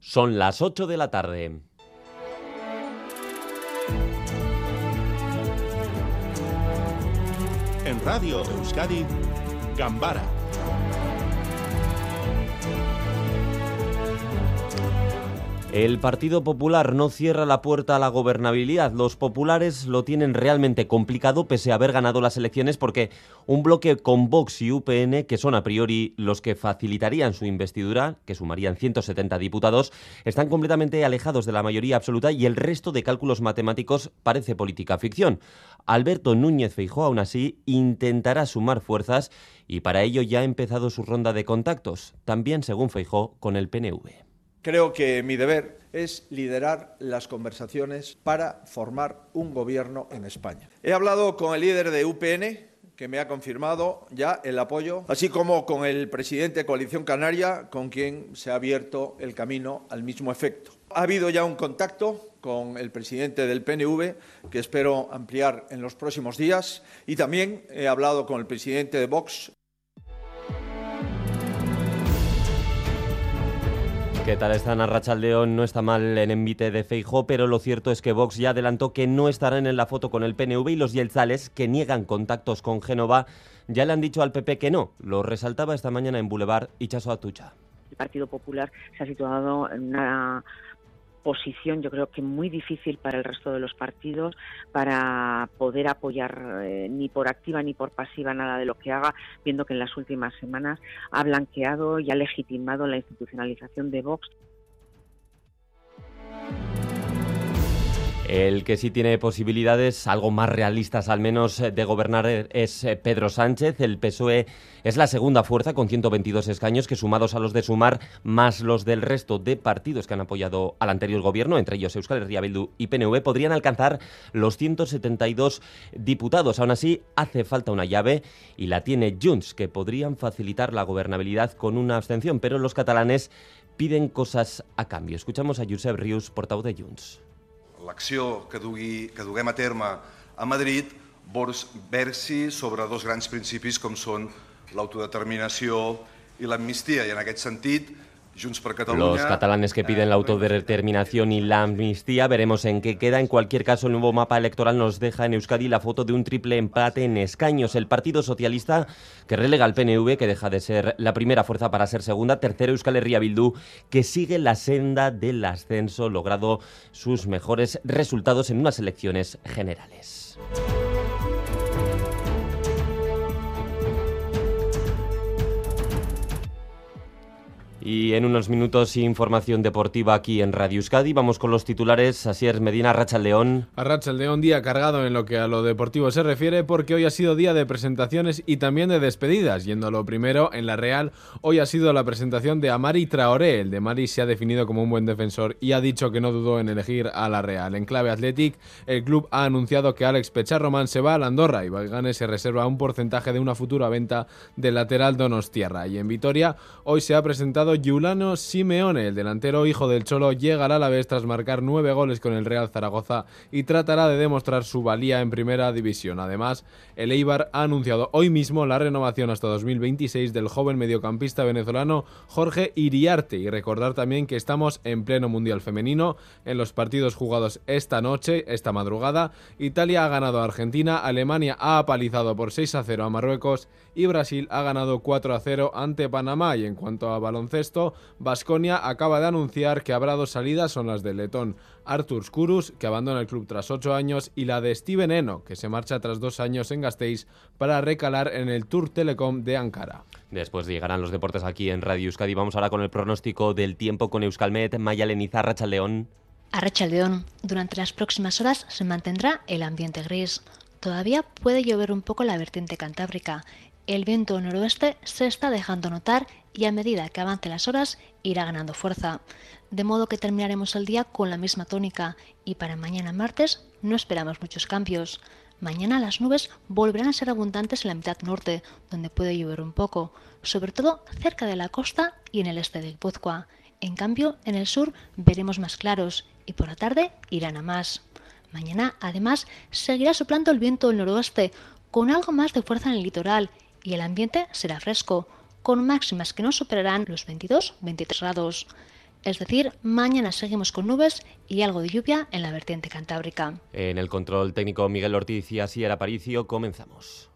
Son las 8 de la tarde. En Radio Euskadi, Gambara El Partido Popular no cierra la puerta a la gobernabilidad. Los populares lo tienen realmente complicado pese a haber ganado las elecciones porque un bloque con Vox y UPN, que son a priori los que facilitarían su investidura, que sumarían 170 diputados, están completamente alejados de la mayoría absoluta y el resto de cálculos matemáticos parece política ficción. Alberto Núñez Feijóo, aún así, intentará sumar fuerzas y para ello ya ha empezado su ronda de contactos, también según Feijóo con el PNV. Creo que mi deber es liderar las conversaciones para formar un gobierno en España. He hablado con el líder de UPN, que me ha confirmado ya el apoyo, así como con el presidente de Coalición Canaria, con quien se ha abierto el camino al mismo efecto. Ha habido ya un contacto con el presidente del PNV, que espero ampliar en los próximos días, y también he hablado con el presidente de Vox, ¿Qué tal están? Arrachaldeón no está mal en envite de Feijó, pero lo cierto es que Vox ya adelantó que no estarán en la foto con el PNV y los Yelzales, que niegan contactos con Génova, ya le han dicho al PP que no. Lo resaltaba esta mañana en Boulevard y Chaso Atucha. El Partido Popular se ha situado en una posición yo creo que muy difícil para el resto de los partidos para poder apoyar eh, ni por activa ni por pasiva nada de lo que haga, viendo que en las últimas semanas ha blanqueado y ha legitimado la institucionalización de Vox. El que sí tiene posibilidades, algo más realistas al menos, eh, de gobernar es eh, Pedro Sánchez. El PSOE es la segunda fuerza con 122 escaños que sumados a los de Sumar más los del resto de partidos que han apoyado al anterior gobierno, entre ellos Euskal Herria Bildu y PNV, podrían alcanzar los 172 diputados. Aún así, hace falta una llave y la tiene Junts, que podrían facilitar la gobernabilidad con una abstención, pero los catalanes piden cosas a cambio. Escuchamos a Josep Rius, portavoz de Junts. L'acció que, que duguem a terme a Madrid versi sobre dos grans principis com són l'autodeterminació i l'amnistia. I en aquest sentit, Los catalanes que piden la autodeterminación y la amnistía, veremos en qué queda. En cualquier caso, el nuevo mapa electoral nos deja en Euskadi la foto de un triple empate en escaños. El Partido Socialista, que relega al PNV, que deja de ser la primera fuerza para ser segunda. Tercero, Euskal Herria Bildu, que sigue la senda del ascenso, logrado sus mejores resultados en unas elecciones generales. Y en unos minutos información deportiva aquí en Radio Euskadi. Vamos con los titulares. Así es, Medina León. Racha León, día cargado en lo que a lo deportivo se refiere, porque hoy ha sido día de presentaciones y también de despedidas. Yendo a lo primero, en la Real, hoy ha sido la presentación de Amari Traoré. El de Mari se ha definido como un buen defensor y ha dicho que no dudó en elegir a la Real. En clave Athletic, el club ha anunciado que Alex Pecharroman se va a la Andorra y Valgane se reserva un porcentaje de una futura venta del lateral Donostierra. Y en Vitoria, hoy se ha presentado Yulano Simeone, el delantero hijo del Cholo, llegará a la vez tras marcar nueve goles con el Real Zaragoza y tratará de demostrar su valía en primera división. Además, el Eibar ha anunciado hoy mismo la renovación hasta 2026 del joven mediocampista venezolano Jorge Iriarte y recordar también que estamos en pleno Mundial Femenino en los partidos jugados esta noche, esta madrugada. Italia ha ganado a Argentina, Alemania ha apalizado por 6 a 0 a Marruecos y Brasil ha ganado 4 a 0 ante Panamá. Y en cuanto a baloncesto, Basconia acaba de anunciar que habrá dos salidas, son las del letón Artur Skurus, que abandona el club tras 8 años, y la de Steven Eno, que se marcha tras 2 años en Gasteiz para recalar en el Tour Telecom de Ankara. Después llegarán los deportes aquí en Radio Euskadi. Vamos ahora con el pronóstico del tiempo con Euskalmet, Maya Leniza, León. A León, durante las próximas horas se mantendrá el ambiente gris. Todavía puede llover un poco la vertiente cantábrica el viento noroeste se está dejando notar y a medida que avancen las horas irá ganando fuerza, de modo que terminaremos el día con la misma tónica y para mañana martes no esperamos muchos cambios. Mañana las nubes volverán a ser abundantes en la mitad norte, donde puede llover un poco, sobre todo cerca de la costa y en el este del Guipúzcoa. En cambio, en el sur veremos más claros y por la tarde irán a más. Mañana, además, seguirá soplando el viento del noroeste, con algo más de fuerza en el litoral y el ambiente será fresco, con máximas que no superarán los 22-23 grados. es decir, mañana seguimos con nubes y algo de lluvia en la vertiente cantábrica. En el control técnico Miguel Ortiz y Asier Aparicio comenzamos.